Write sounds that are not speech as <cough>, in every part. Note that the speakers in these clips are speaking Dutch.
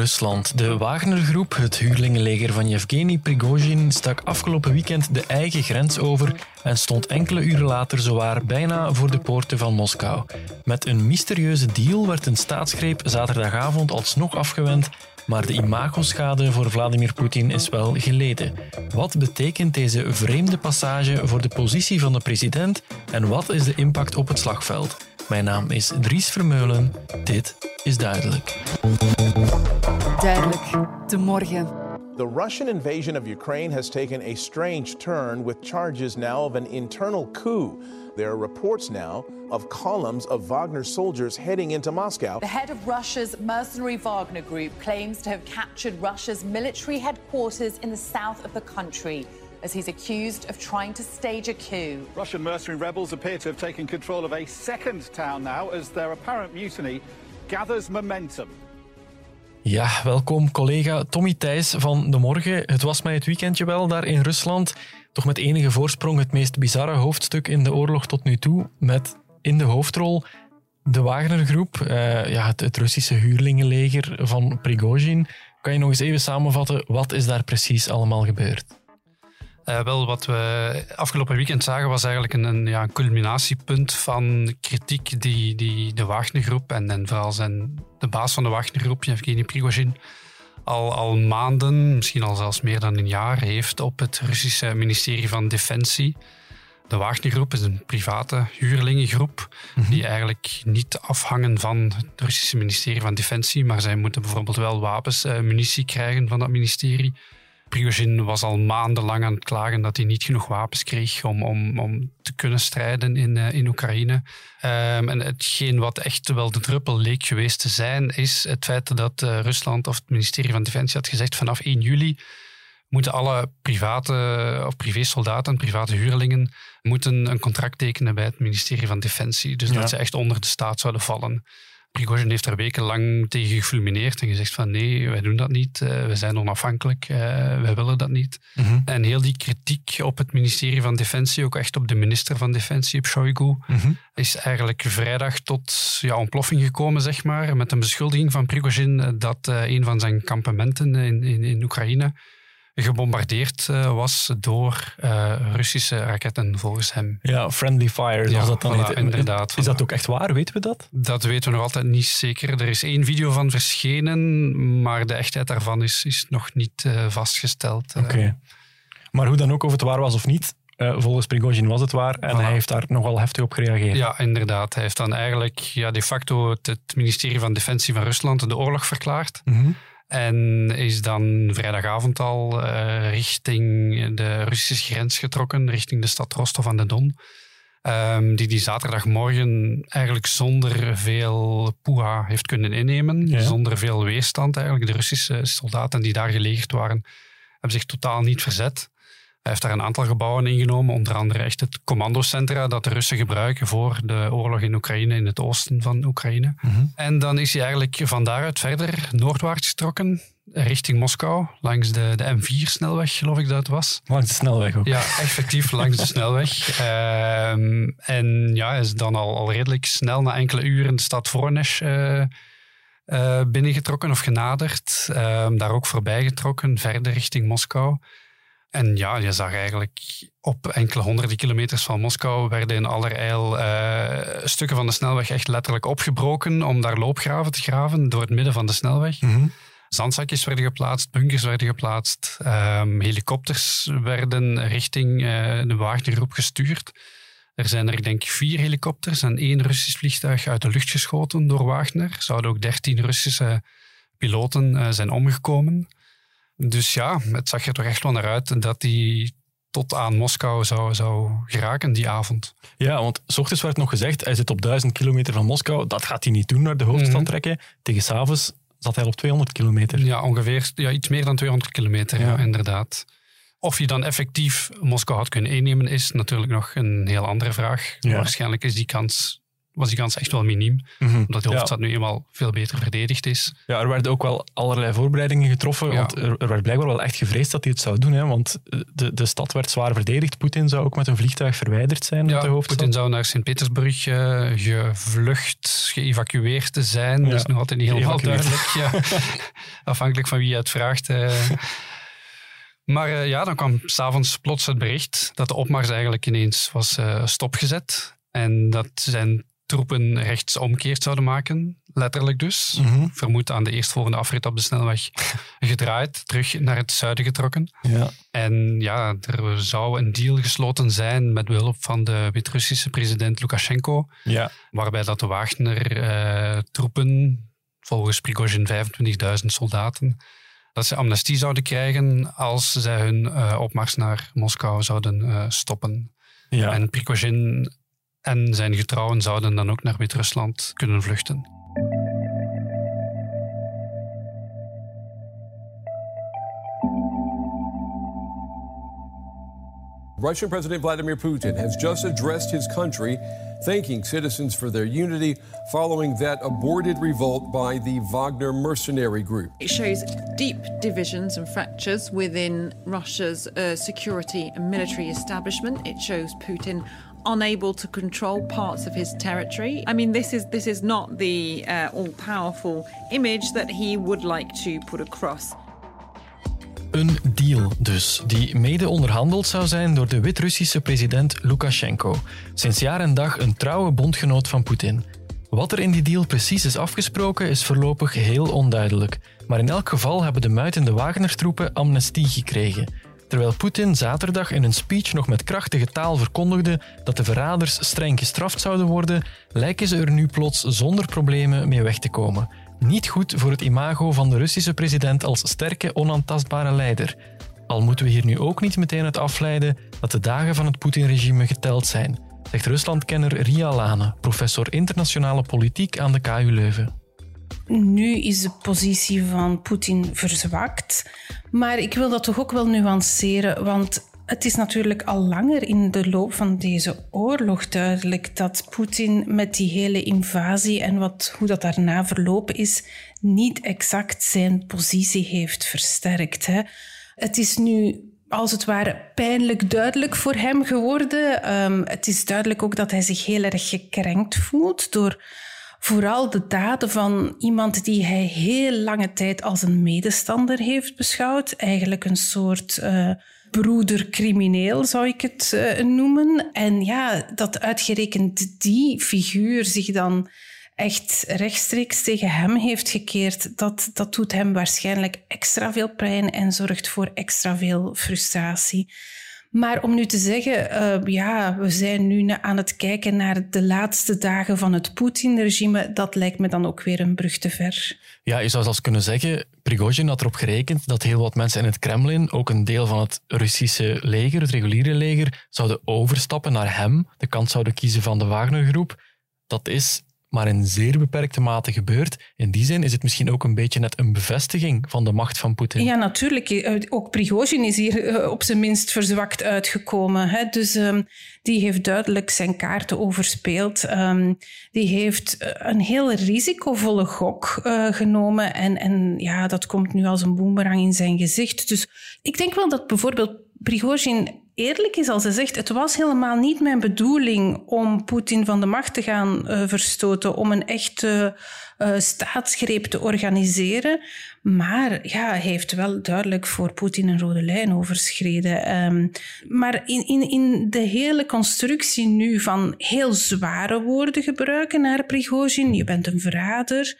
Rusland. De Wagner-groep, het huurlingenleger van Yevgeny Prigozhin, stak afgelopen weekend de eigen grens over en stond enkele uren later zowaar bijna voor de poorten van Moskou. Met een mysterieuze deal werd een staatsgreep zaterdagavond alsnog afgewend, maar de imagoschade voor Vladimir Poetin is wel geleden. Wat betekent deze vreemde passage voor de positie van de president en wat is de impact op het slagveld? Mijn naam is Dries Vermeulen. Dit is duidelijk. Duidelijk, de morgen. The Russian invasion of Ukraine has taken a strange turn with charges now of an internal coup. There are reports now of columns of Wagner soldiers heading into Moscow. The head of Russia's mercenary Wagner group claims to have captured Russia's military headquarters in the south of the country as he's accused of trying to stage a coup. Russian mercenary rebels appear to have taken control of a second town now as their apparent mutiny gathers momentum. Ja, welkom collega Tommy Thijs van De Morgen. Het was mij het weekendje wel daar in Rusland. Toch met enige voorsprong het meest bizarre hoofdstuk in de oorlog tot nu toe. Met in de hoofdrol de Wagnergroep, uh, ja, het, het Russische huurlingenleger van Prigozhin. Kan je nog eens even samenvatten, wat is daar precies allemaal gebeurd? Uh, wel, wat we afgelopen weekend zagen was eigenlijk een, een, ja, een culminatiepunt van kritiek die, die de Wagnergroep en, en vooral zijn, de baas van de Wagnergroep, Yevgeny Prigozhin, al, al maanden, misschien al zelfs meer dan een jaar, heeft op het Russische ministerie van Defensie. De Wagnergroep is een private huurlingengroep mm-hmm. die eigenlijk niet afhangen van het Russische ministerie van Defensie, maar zij moeten bijvoorbeeld wel wapens, uh, munitie krijgen van dat ministerie. Prigozhin was al maandenlang aan het klagen dat hij niet genoeg wapens kreeg om, om, om te kunnen strijden in, uh, in Oekraïne. Um, en hetgeen wat echt wel de druppel leek geweest te zijn, is het feit dat uh, Rusland of het ministerie van Defensie had gezegd vanaf 1 juli moeten alle private of privésoldaten, private huurlingen, moeten een contract tekenen bij het ministerie van Defensie. Dus ja. dat ze echt onder de staat zouden vallen. Prigozhin heeft daar wekenlang tegen gefulmineerd en gezegd van nee, wij doen dat niet, uh, we zijn onafhankelijk, uh, wij willen dat niet. Mm -hmm. En heel die kritiek op het ministerie van Defensie, ook echt op de minister van Defensie, op Shoigu, mm -hmm. is eigenlijk vrijdag tot ja, ontploffing gekomen, zeg maar, met een beschuldiging van Prigozhin dat uh, een van zijn kampementen in, in, in Oekraïne gebombardeerd uh, was door uh, Russische raketten, volgens hem. Ja, friendly fire, zoals ja, dat dan voilà, heet. Inderdaad. Is dat ook echt waar? Weten we dat? Dat weten we nog altijd niet zeker. Er is één video van verschenen, maar de echtheid daarvan is, is nog niet uh, vastgesteld. Oké. Okay. Maar hoe dan ook, of het waar was of niet, uh, volgens Prigozhin was het waar en voilà. hij heeft daar nogal heftig op gereageerd. Ja, inderdaad. Hij heeft dan eigenlijk ja, de facto het, het ministerie van Defensie van Rusland de oorlog verklaard. Mm -hmm. En is dan vrijdagavond al uh, richting de Russische grens getrokken, richting de stad Rostov aan de Don. Um, die die zaterdagmorgen eigenlijk zonder veel poeha heeft kunnen innemen. Ja. Zonder veel weerstand eigenlijk. De Russische soldaten die daar gelegerd waren, hebben zich totaal niet verzet. Hij heeft daar een aantal gebouwen ingenomen, onder andere echt het commandocentra dat de Russen gebruiken voor de oorlog in Oekraïne, in het oosten van Oekraïne. Mm-hmm. En dan is hij eigenlijk van daaruit verder noordwaarts getrokken, richting Moskou, langs de, de M4-snelweg, geloof ik dat het was. Langs de snelweg ook. Ja, effectief langs de snelweg. Um, <laughs> en ja, hij is dan al, al redelijk snel, na enkele uren, de stad Voronezh uh, uh, binnengetrokken of genaderd. Um, daar ook voorbij getrokken, verder richting Moskou. En ja, je zag eigenlijk op enkele honderden kilometers van Moskou werden in allerijl uh, stukken van de snelweg echt letterlijk opgebroken om daar loopgraven te graven door het midden van de snelweg. Mm-hmm. Zandzakjes werden geplaatst, bunkers werden geplaatst, um, helikopters werden richting uh, de Wagnergroep gestuurd. Er zijn er denk ik vier helikopters en één Russisch vliegtuig uit de lucht geschoten door Wagner. Zouden ook dertien Russische piloten uh, zijn omgekomen. Dus ja, het zag er toch echt wel naar uit dat hij tot aan Moskou zou, zou geraken die avond. Ja, want s ochtends werd nog gezegd, hij zit op duizend kilometer van Moskou. Dat gaat hij niet doen, naar de hoofdstad mm-hmm. trekken. Tegen s'avonds zat hij op 200 kilometer. Ja, ongeveer ja, iets meer dan 200 kilometer, ja. ja. inderdaad. Of je dan effectief Moskou had kunnen innemen, is natuurlijk nog een heel andere vraag. Ja. Waarschijnlijk is die kans was die kans echt wel miniem. Mhm. Omdat de Ja. hoofdstad nu eenmaal veel beter verdedigd is. Ja, er werden ook wel allerlei voorbereidingen getroffen. Ja. Want er, er werd blijkbaar wel echt gevreesd dat hij het zou doen. Hè, want de, de stad werd zwaar verdedigd. Poetin zou ook met een vliegtuig verwijderd zijn uit de Ja, hoofdstad. Poetin zou naar Sint-Petersburg eh, gevlucht, geëvacueerd te zijn. Ja, Dat is nog altijd niet helemaal duidelijk. Ja. <laughs> Afhankelijk van wie je het vraagt. eh. Maar eh, ja, dan kwam s'avonds plots het bericht dat de opmars eigenlijk ineens was eh, stopgezet. En dat zijn troepen rechtsomkeerd zouden maken, letterlijk dus. Mhm. Vermoed aan de eerstvolgende afrit op de snelweg <laughs> gedraaid, terug naar het zuiden getrokken. Ja. En ja, er zou een deal gesloten zijn met behulp van de Wit-Russische president Lukashenko, Ja. waarbij dat de Wagner-troepen, volgens Prigozhin 25.000 soldaten, dat ze amnestie zouden krijgen als zij hun eh, opmars naar Moskou zouden eh, stoppen. Ja. En Prigozhin en zijn getrouwen zouden dan ook naar Wit-Rusland kunnen vluchten. Russian President Vladimir Putin has just addressed his country, thanking citizens for their unity following that aborted revolt by the Wagner mercenary group. It shows deep divisions and fractures within Russia's uh, security and military establishment. It shows Putin unable to control parts of his territory. I mean, this is this is not the uh, all-powerful image that he would like to put across. Een deal dus, die mede onderhandeld zou zijn door de Wit-Russische president Lukashenko. Sinds jaar en dag een trouwe bondgenoot van Poetin. Wat er in die deal precies is afgesproken is voorlopig heel onduidelijk. Maar in elk geval hebben de muitende Wagner-troepen amnestie gekregen. Terwijl Poetin zaterdag in een speech nog met krachtige taal verkondigde dat de verraders streng gestraft zouden worden, lijken ze er nu plots zonder problemen mee weg te komen. Niet goed voor het imago van de Russische president als sterke, onaantastbare leider. Al moeten we hier nu ook niet meteen uit afleiden dat de dagen van het Poetin-regime geteld zijn, zegt Ruslandkenner Ria Lane, professor internationale politiek aan de KU Leuven. Nu is de positie van Poetin verzwakt. Maar ik wil dat toch ook wel nuanceren, want het is natuurlijk al langer in de loop van deze oorlog duidelijk dat Poetin met die hele invasie en wat, hoe dat daarna verlopen is, niet exact zijn positie heeft versterkt. Hè. Het is nu als het ware pijnlijk duidelijk voor hem geworden. Ehm, het is duidelijk ook dat hij zich heel erg gekrenkt voelt door vooral de daden van iemand die hij heel lange tijd als een medestander heeft beschouwd. Eigenlijk een soort uh, broedercrimineel zou ik het uh, noemen. En ja, dat uitgerekend die figuur zich dan echt rechtstreeks tegen hem heeft gekeerd, dat, dat doet hem waarschijnlijk extra veel pijn en zorgt voor extra veel frustratie. Maar om nu te zeggen, uh, ja, we zijn nu aan het kijken naar de laatste dagen van het Poetin-regime, dat lijkt me dan ook weer een brug te ver. Ja, je zou zelfs kunnen zeggen, Prigozhin had erop gerekend dat heel wat mensen in het Kremlin, ook een deel van het Russische leger, het reguliere leger, zouden overstappen naar hem, de kant zouden kiezen van de Wagner-groep. Dat is maar in zeer beperkte mate gebeurt. In die zin is het misschien ook een beetje net een bevestiging van de macht van Poetin. Ja, natuurlijk. Ook Prigozhin is hier op zijn minst verzwakt uitgekomen. Hè? Dus um, die heeft duidelijk zijn kaarten overspeeld. Um, die heeft een heel risicovolle gok genomen. En, en ja, dat komt nu als een boemerang in zijn gezicht. Dus ik denk wel dat bijvoorbeeld Prigozhin eerlijk is als hij zegt: Het was helemaal niet mijn bedoeling om Poetin van de macht te gaan uh, verstoten, om een echte uh, staatsgreep te organiseren. Maar ja, hij heeft wel duidelijk voor Poetin een rode lijn overschreden. Um, maar in, in, in de hele constructie nu van heel zware woorden gebruiken naar Prigozhin, je bent een verrader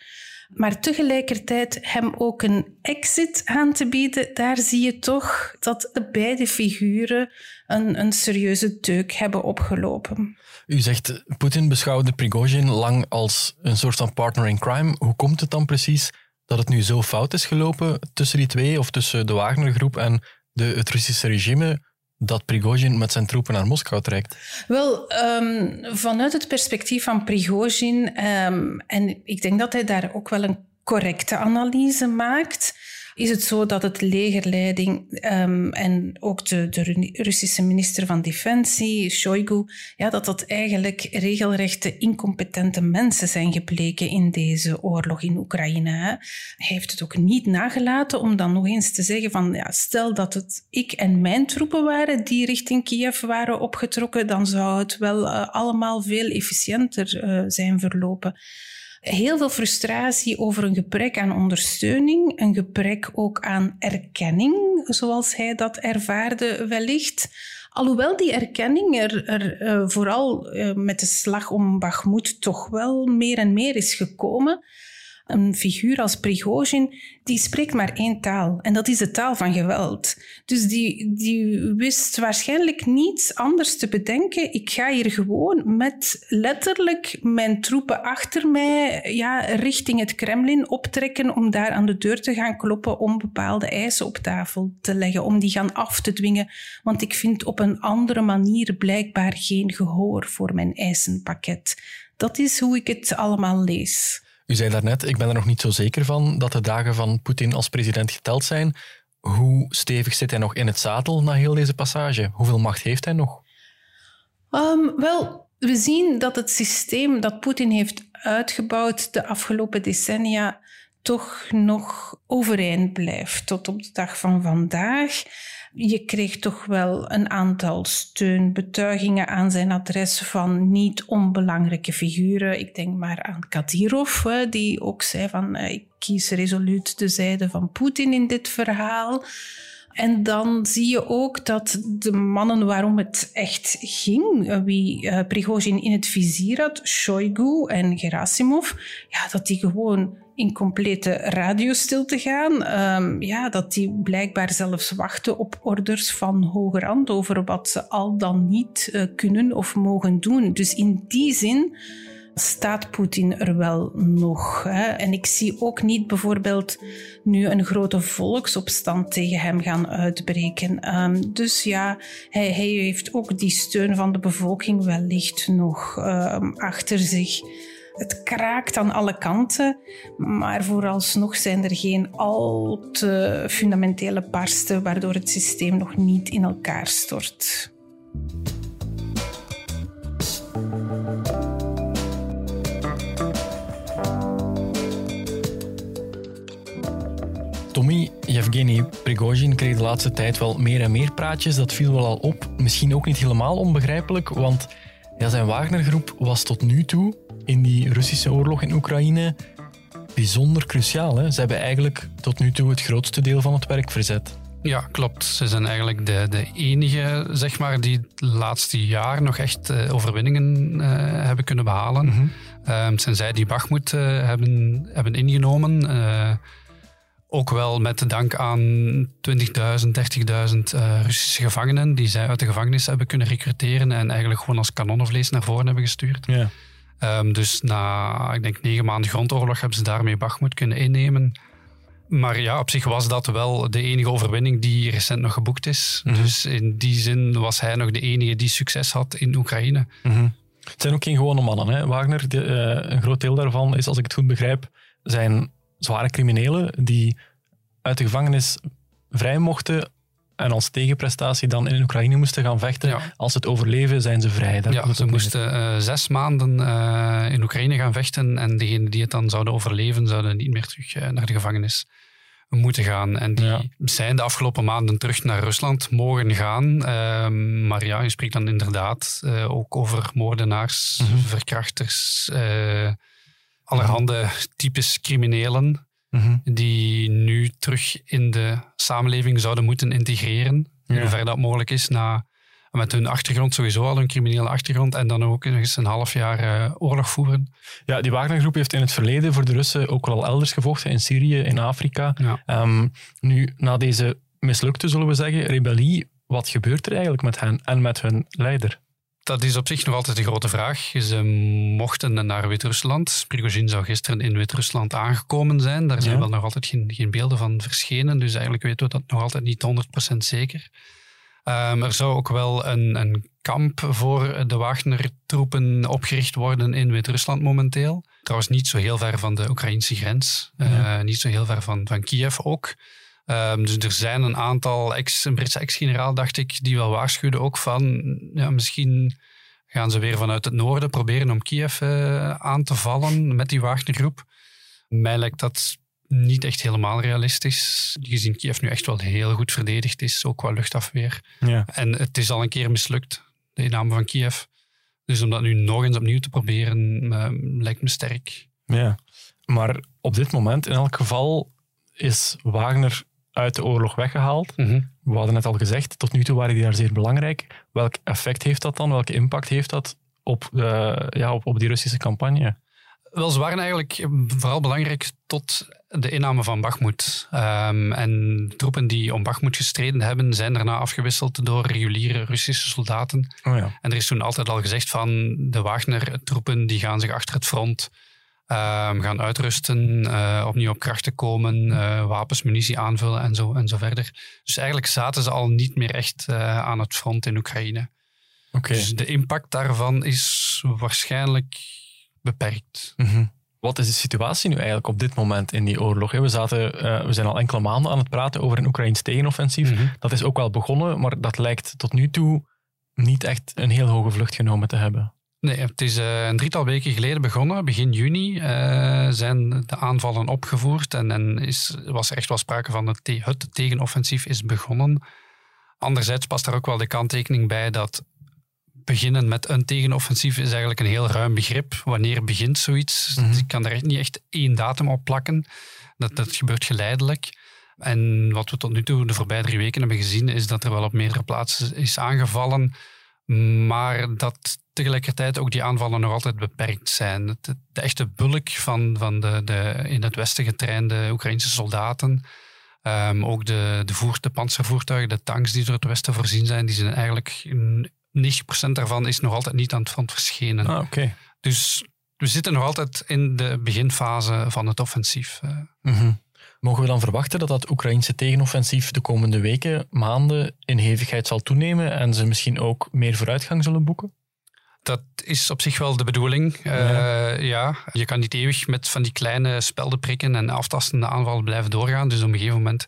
maar tegelijkertijd hem ook een exit aan te bieden, daar zie je toch dat de beide figuren een, een serieuze deuk hebben opgelopen. U zegt, Poetin beschouwde Prigozhin lang als een soort van partner in crime. Hoe komt het dan precies dat het nu zo fout is gelopen tussen die twee, of tussen de Wagner-groep en de, het Russische regime, dat Prigozhin met zijn troepen naar Moskou trekt? Wel, um, vanuit het perspectief van Prigozhin, um, en ik denk dat hij daar ook wel een correcte analyse maakt, is het zo dat het legerleiding ehm, en ook de, de, Russische minister van Defensie, Shoigu, ja, dat dat eigenlijk regelrechte incompetente mensen zijn gebleken in deze oorlog in Oekraïne. Hij heeft het ook niet nagelaten om dan nog eens te zeggen van ja, stel dat het ik en mijn troepen waren die richting Kiev waren opgetrokken, dan zou het wel uh, allemaal veel efficiënter uh, zijn verlopen heel veel frustratie over een gebrek aan ondersteuning, een gebrek ook aan erkenning, zoals hij dat ervaarde wellicht. Alhoewel die erkenning er, er uh, vooral uh, met de slag om Bakhmut toch wel meer en meer is gekomen een figuur als Prigozhin, die spreekt maar één taal. En dat is de taal van geweld. Dus die, die wist waarschijnlijk niets anders te bedenken. Ik ga hier gewoon met letterlijk mijn troepen achter mij ja, richting het Kremlin optrekken om daar aan de deur te gaan kloppen om bepaalde eisen op tafel te leggen, om die gaan af te dwingen. Want ik vind op een andere manier blijkbaar geen gehoor voor mijn eisenpakket. Dat is hoe ik het allemaal lees. U zei daarnet, ik ben er nog niet zo zeker van dat de dagen van Poetin als president geteld zijn. Hoe stevig zit hij nog in het zadel na heel deze passage? Hoeveel macht heeft hij nog? Um, wel, we zien dat het systeem dat Poetin heeft uitgebouwd de afgelopen decennia toch nog overeind blijft tot op de dag van vandaag. Je kreeg toch wel een aantal steunbetuigingen aan zijn adres van niet onbelangrijke figuren. Ik denk maar aan Kadyrov, die ook zei van eh, ik kies resoluut de zijde van Poetin in dit verhaal. En dan zie je ook dat de mannen waarom het echt ging, eh, wie uh, Prigozhin in het vizier had, Shoigu en Gerasimov, ja, dat die gewoon in complete radiostilte gaan. Um, ja, dat die blijkbaar zelfs wachten op orders van hogerhand over wat ze al dan niet uh, kunnen of mogen doen. Dus in die zin staat Poetin er wel nog. Hè? En ik zie ook niet bijvoorbeeld nu een grote volksopstand tegen hem gaan uitbreken. Um, dus ja, hij, hij, heeft ook die steun van de bevolking wellicht nog um, achter zich. Het kraakt aan alle kanten, maar vooralsnog zijn er geen al te fundamentele barsten waardoor het systeem nog niet in elkaar stort. Tommy, Yevgeny Prigozhin kreeg de laatste tijd wel meer en meer praatjes. Dat viel wel al op. Misschien ook niet helemaal onbegrijpelijk, want ja, zijn Wagnergroep was tot nu toe in die Russische oorlog in Oekraïne bijzonder cruciaal. Hè? Ze hebben eigenlijk tot nu toe het grootste deel van het werk verzet. Ja, klopt. Ze zijn eigenlijk de, de enige, zeg maar, die het laatste jaar nog echt uh, overwinningen uh, hebben kunnen behalen. Mm -hmm. um, zijn zij die Bachmoed uh, hebben, hebben ingenomen. ook wel met dank aan 20.000, 30.000 Russische gevangenen die zij uit de gevangenis hebben kunnen recruteren en eigenlijk gewoon als kanonnenvlees naar voren hebben gestuurd. Ja. Um, dus na, ik denk, negen maanden grondoorlog hebben ze daarmee Bachmoed kunnen innemen. Maar ja, op zich was dat wel de enige overwinning die recent nog geboekt is. Mm -hmm. Dus in die zin was hij nog de enige die succes had in Oekraïne. Mm -hmm. Het zijn ook geen gewone mannen. Hè? Wagner, de, uh, een groot deel daarvan is, als ik het goed begrijp, zijn zware criminelen die uit de gevangenis vrij mochten en als tegenprestatie dan in Oekraïne moesten gaan vechten. Ja. Als het overleven, zijn ze vrij. Daar ja, ze moesten uh, zes maanden uh, in Oekraïne gaan vechten en degenen die het dan zouden overleven, zouden niet meer terug uh, naar de gevangenis moeten gaan. En die ja. zijn de afgelopen maanden terug naar Rusland mogen gaan. Ehm, maar ja, je spreekt dan inderdaad ook over moordenaars, mm -hmm. verkrachters, allerhande types criminelen. Mm-hmm. die nu terug in de samenleving zouden moeten integreren. Ja. In dat mogelijk is, na, met hun achtergrond sowieso al, hun criminele achtergrond, en dan ook nog eens een half jaar uh, oorlog voeren. Ja, die Wagner-groep heeft in het verleden voor de Russen ook wel elders gevochten, in Syrië, in Afrika. Ja. Um, nu, na deze mislukte, zullen we zeggen, rebellie, wat gebeurt er eigenlijk met hen en met hun leider? Dat is op zich nog altijd een grote vraag. Ze mochten naar Wit-Rusland. Prigozhin zou gisteren in Wit-Rusland aangekomen zijn. Daar zijn ja. wel nog altijd geen, geen, beelden van verschenen. Dus eigenlijk weten we dat nog altijd niet 100% zeker. Um, er zou ook wel een, een kamp voor de Wagner-troepen opgericht worden in Wit-Rusland momenteel. Trouwens niet zo heel ver van de Oekraïnse grens. Ja. Uh, niet zo heel ver van, van Kiev ook. Ehm, dus er zijn een aantal ex, een Britse ex-generaal, dacht ik, die wel waarschuwden ook van ja, misschien gaan ze weer vanuit het noorden proberen om Kiev uh, aan te vallen met die Wagnergroep. Mij lijkt dat niet echt helemaal realistisch. Gezien Kiev nu echt wel heel goed verdedigd is, ook qua luchtafweer. Ja. En het is al een keer mislukt, de inname van Kiev. Dus om dat nu nog eens opnieuw te proberen, uh, lijkt me sterk. Ja, maar op dit moment in elk geval is Wagner uit de oorlog weggehaald. Mhm. We hadden net al gezegd, tot nu toe waren die daar zeer belangrijk. Welk effect heeft dat dan? Welke impact heeft dat op, uh, ja, op, op die Russische campagne? Wel, ze waren eigenlijk vooral belangrijk tot de inname van Bakhmut. Um, en troepen die om Bakhmut gestreden hebben, zijn daarna afgewisseld door reguliere Russische soldaten. Oh ja. En er is toen altijd al gezegd van de Wagner-troepen die gaan zich achter het front gaan uitrusten, uh, opnieuw op krachten komen, uh, wapens, munitie aanvullen en zo, en zo verder. Dus eigenlijk zaten ze al niet meer echt uh, aan het front in Oekraïne. Okay. Dus de impact daarvan is waarschijnlijk beperkt. Mhm. Wat is de situatie nu eigenlijk op dit moment in die oorlog? We, zaten, uh, we zijn al enkele maanden aan het praten over een Oekraïns tegenoffensief. Mhm. Dat is ook wel begonnen, maar dat lijkt tot nu toe niet echt een heel hoge vlucht genomen te hebben. Nee, het is uh, een drietal weken geleden begonnen. Begin juni uh, zijn de aanvallen opgevoerd en, en is, was er echt wel sprake van het, het tegenoffensief is begonnen. Anderzijds past daar ook wel de kanttekening bij dat beginnen met een tegenoffensief is eigenlijk een heel ruim begrip. Wanneer begint zoiets? Mm Je kan er niet echt één datum op plakken. Dat, dat gebeurt geleidelijk. En wat we tot nu toe de voorbije drie weken hebben gezien, is dat er wel op meerdere plaatsen is aangevallen. Maar dat tegelijkertijd ook die aanvallen nog altijd beperkt zijn. De, de echte bulk van, van de, de in het westen getrainde Oekraïnse soldaten, um, ook de, de, voer, de panzervoertuigen, de tanks die door het westen voorzien zijn, die zijn eigenlijk 90% daarvan is nog altijd niet aan het front verschenen. Ah, okay. Dus we zitten nog altijd in de beginfase van het offensief. Mm Mogen we dan verwachten dat dat Oekraïnse tegenoffensief de komende weken, maanden in hevigheid zal toenemen en ze misschien ook meer vooruitgang zullen boeken? Dat is op zich wel de bedoeling. Ja. Uh, ja. je kan niet eeuwig met van die kleine spelden prikken en aftastende aanvallen blijven doorgaan. Dus op een gegeven moment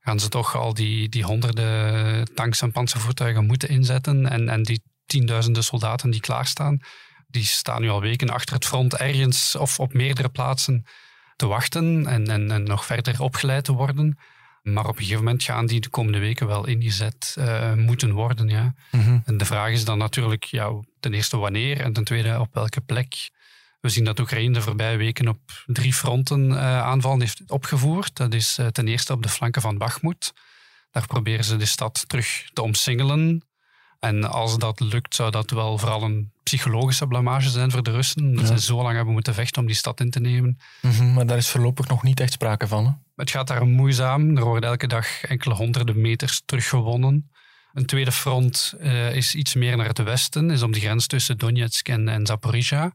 gaan ze toch al die, die honderden tanks en panzervoertuigen moeten inzetten. En, en die tienduizenden soldaten die klaarstaan, die staan nu al weken achter het front ergens of op meerdere plaatsen te wachten en, en, en nog verder opgeleid te worden. Maar op een gegeven moment gaan die de komende weken wel ingezet uh, moeten worden. Ja. Mhm. En de vraag is dan natuurlijk ja, ten eerste wanneer en ten tweede op welke plek. We zien dat Oekraïne de voorbije weken op drie fronten uh, aanvallen heeft opgevoerd. Dat is uh, ten eerste op de flanken van Bakhmut. Daar proberen ze de stad terug te omsingelen. En als dat lukt, zou dat wel vooral een psychologische blamage zijn voor de Russen. Dat ze zo lang hebben moeten vechten om die stad in te nemen. Mm maar daar is voorlopig nog niet echt sprake van. Hè? Het gaat daar moeizaam. Er worden elke dag enkele honderden meters teruggewonnen. Een tweede front uh, is iets meer naar het westen, is om de grens tussen Donetsk en, en Zaporizhia.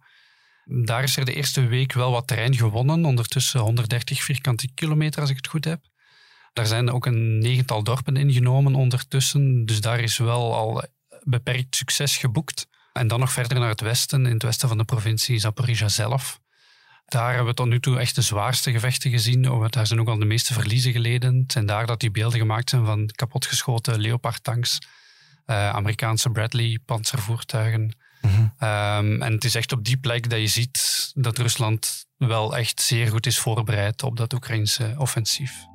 Daar is er de eerste week wel wat terrein gewonnen, ondertussen 130 vierkante kilometer als ik het goed heb. Daar zijn ook een negental dorpen ingenomen ondertussen, dus daar is wel al beperkt succes geboekt. En dan nog verder naar het westen, in het westen van de provincie Zaporizhia zelf. Daar hebben we tot nu toe echt de zwaarste gevechten gezien. Daar zijn ook al de meeste verliezen geleden. Het zijn daar dat die beelden gemaakt zijn van kapotgeschoten Leopard-tanks, uh, Amerikaanse Bradley-panzervoertuigen. Mhm. Ehm, en het is echt op die plek dat je ziet dat Rusland wel echt zeer goed is voorbereid op dat Oekraïnse offensief.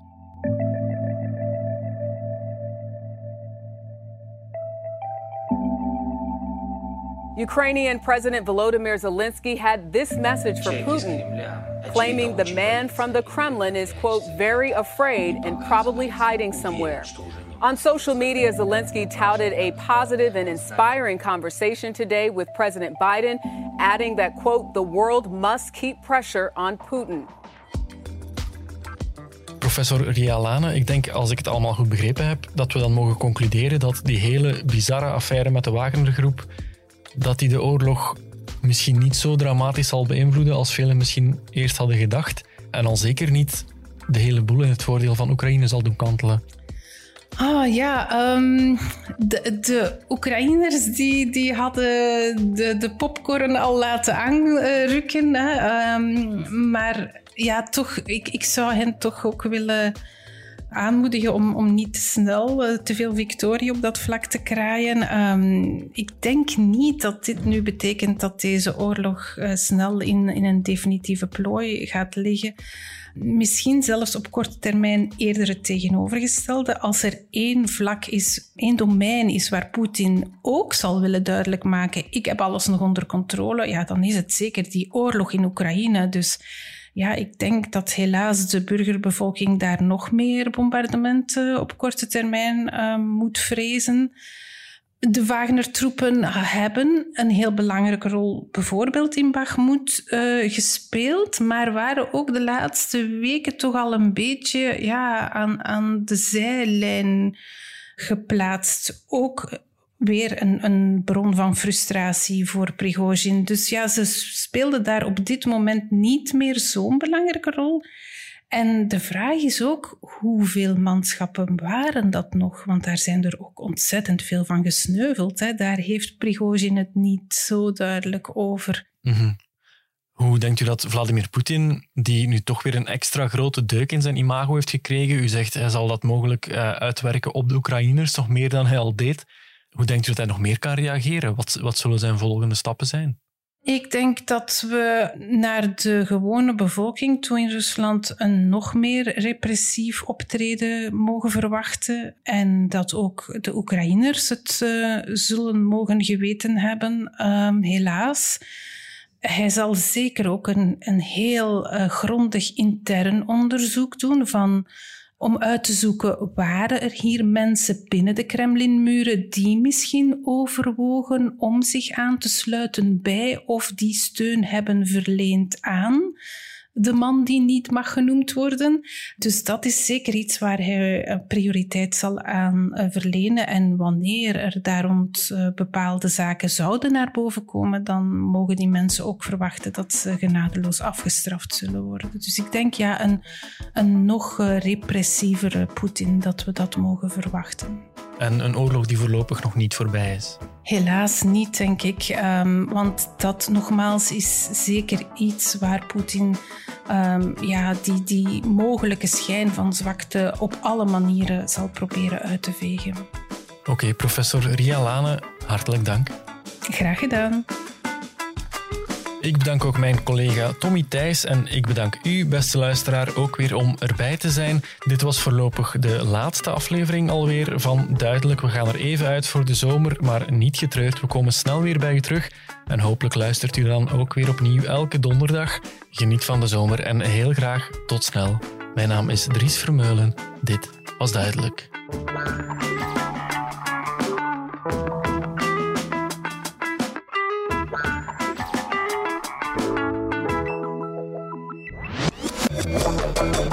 Ukrainian President Volodymyr Zelensky had this message for Putin, claiming the man from the Kremlin is, quote, very afraid and probably hiding somewhere. On social media, Zelensky touted a positive and inspiring conversation today with President Biden, adding that, quote, the world must keep pressure on Putin. Professor Rialane, ik denk als ik het allemaal goed begrepen heb, dat we dan mogen concluderen dat die hele bizarre affaire met de Wagnergroep dat hij de oorlog misschien niet zo dramatisch zal beïnvloeden als velen misschien eerst hadden gedacht. En al zeker niet de hele boel in het voordeel van Oekraïne zal doen kantelen. Ah ja, um, de, de Oekraïners die, die hadden de, de popcorn al laten aanrukken. Hè? Um, maar ja, toch, ik, ik zou hen toch ook willen aanmoedigen om, om niet snel uh, te veel victorie op dat vlak te kraaien. Um, ik denk niet dat dit nu betekent dat deze oorlog uh, snel in, in een definitieve plooi gaat liggen. Misschien zelfs op korte termijn eerder het tegenovergestelde. Als er één vlak is, één domein is waar Poetin ook zal willen duidelijk maken: ik heb alles nog onder controle, ja, dan is het zeker die oorlog in Oekraïne. Dus ja, ik denk dat helaas de burgerbevolking daar nog meer bombardementen op korte termijn uh, moet vrezen. De Wagner-troepen hebben een heel belangrijke rol bijvoorbeeld in Bakhmut uh, gespeeld, maar waren ook de laatste weken toch al een beetje ja, aan, aan de zijlijn geplaatst. Ook weer een, een bron van frustratie voor Prigozhin. Dus ja, ze speelden daar op dit moment niet meer zo'n belangrijke rol. En de vraag is ook hoeveel manschappen waren dat nog? Want daar zijn er ook ontzettend veel van gesneuveld. Hè? Daar heeft Prigozhin het niet zo duidelijk over. Mhm. Hoe denkt u dat Vladimir Poetin, die nu toch weer een extra grote deuk in zijn imago heeft gekregen, u zegt hij zal dat mogelijk uh, uitwerken op de Oekraïners, nog meer dan hij al deed. Hoe denkt u dat hij nog meer kan reageren? Wat, wat zullen zijn volgende stappen zijn? Ik denk dat we naar de gewone bevolking toe in Rusland een nog meer repressief optreden mogen verwachten. En dat ook de Oekraïners het uh, zullen mogen geweten hebben, um, helaas. Hij zal zeker ook een, een heel uh, grondig intern onderzoek doen van om uit te zoeken, waren er hier mensen binnen de Kremlinmuren die misschien overwogen om zich aan te sluiten bij of die steun hebben verleend aan de man die niet mag genoemd worden. Dus dat is zeker iets waar hij prioriteit zal aan eh, verlenen. En wanneer er daar rond eh, bepaalde zaken zouden naar boven komen, dan mogen die mensen ook verwachten dat ze genadeloos afgestraft zullen worden. Dus ik denk ja, een, een nog eh, repressievere Poetin dat we dat mogen verwachten. En een oorlog die voorlopig nog niet voorbij is. Helaas niet, denk ik. Um, want dat nogmaals is zeker iets waar Poetin um, ja, die, die mogelijke schijn van zwakte op alle manieren zal proberen uit te vegen. Oké, okay, professor Ria Lane, hartelijk dank. Graag gedaan. Ik bedank ook mijn collega Tommy Thijs en ik bedank u, beste luisteraar, ook weer om erbij te zijn. Dit was voorlopig de laatste aflevering alweer van Duidelijk. We gaan er even uit voor de zomer, maar niet getreurd. We komen snel weer bij u terug en hopelijk luistert u dan ook weer opnieuw elke donderdag. Geniet van de zomer en heel graag tot snel. Mijn naam is Dries Vermeulen. Dit was Duidelijk.